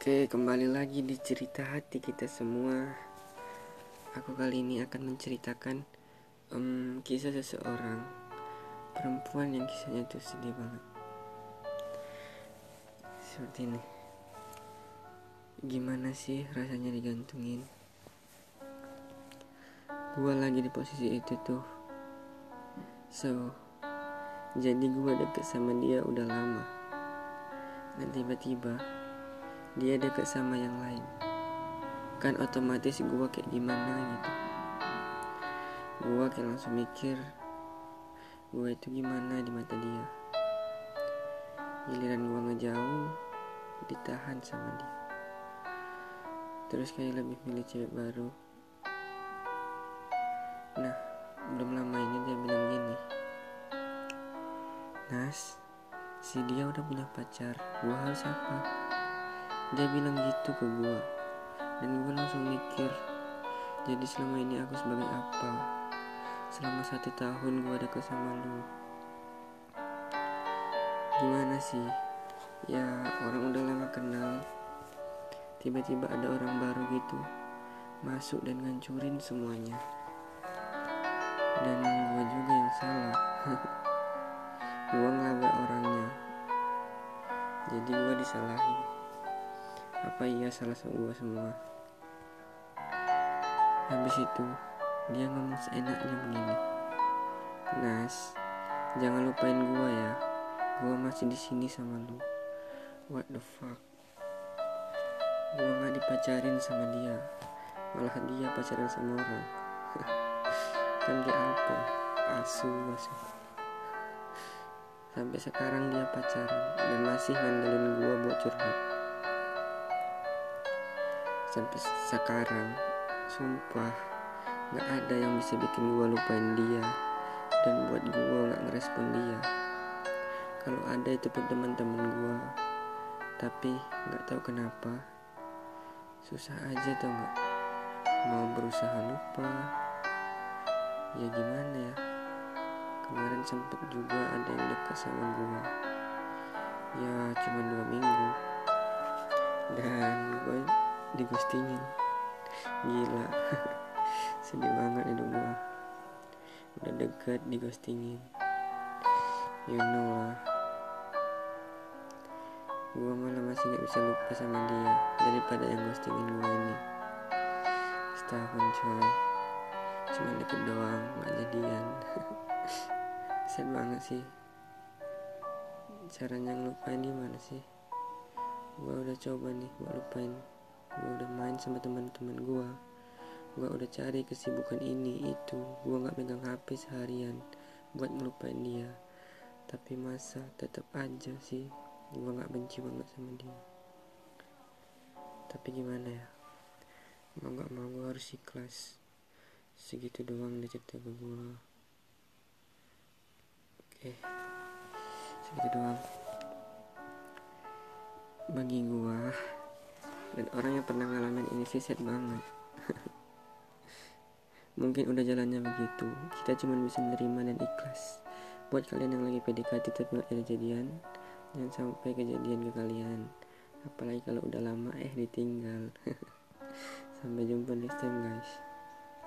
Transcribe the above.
Oke, kembali lagi di cerita hati kita semua. Aku kali ini akan menceritakan um, kisah seseorang perempuan yang kisahnya tuh sedih banget. Seperti ini. Gimana sih rasanya digantungin? Gua lagi di posisi itu tuh. So, jadi gua deket sama dia udah lama. Dan tiba-tiba dia deket sama yang lain. Kan otomatis gue kayak gimana gitu. Gue kayak langsung mikir gue itu gimana di mata dia. Giliran gue ngejauh ditahan sama dia. Terus kayak lebih milih cewek baru. Nah belum lama ini dia bilang gini Nas si dia udah punya pacar gue harus apa dia bilang gitu ke gue dan gue langsung mikir jadi selama ini aku sebagai apa? Selama satu tahun gue ada sama lu. Gimana sih? Ya orang udah lama kenal. Tiba-tiba ada orang baru gitu masuk dan ngancurin semuanya. Dan gue juga yang salah. Gue ngelabrak orangnya. Jadi gue disalahin apa iya salah gue semua? Habis itu dia ngomong seenaknya begini. Nas jangan lupain gue ya. Gue masih di sini sama lu. What the fuck? Gue nggak dipacarin sama dia. Malah dia pacaran sama orang. Kan dia apa asu asu. Sampai sekarang dia pacaran dan masih ngandelin gue buat curhat sampai sekarang sumpah nggak ada yang bisa bikin gue lupain dia. Dan buat gue nggak ngerespon dia. Kalau ada itu pun teman-teman gue tapi nggak tahu kenapa. Susah aja tau nggak? Mau berusaha lupa. Ya gimana ya? Kemarin sempet juga ada yang dekat sama gue ya cuma dua minggu. Dan gue digostingin. Gila. Sedih banget hidup gua. Udah deket digostingin. You know lah. Gua malah masih gak bisa lupa sama dia daripada yang ghostingin gua ini. Setahun coy cuma deket doang gak jadian. Sad banget sih. Caranya ngelupain gimana sih? Gua udah coba nih buat lupain gue udah main sama teman-teman gue gue udah cari kesibukan ini itu. Gue nggak megang hp seharian buat ngelupain dia. Tapi masa tetap aja sih gue nggak benci banget sama dia. Tapi gimana ya? Mau nggak mau gue harus ikhlas. Segitu doang dia cerita gue oke. Segitu doang. Bagi gue dan orang yang pernah ngalamin ini sih sad banget. Mungkin udah jalannya begitu. Kita cuma bisa menerima dan ikhlas. Buat kalian yang lagi PDKT tapi ada kejadian jangan sampai kejadian ke kalian. Apalagi kalau udah lama eh ditinggal. Sampai jumpa next time guys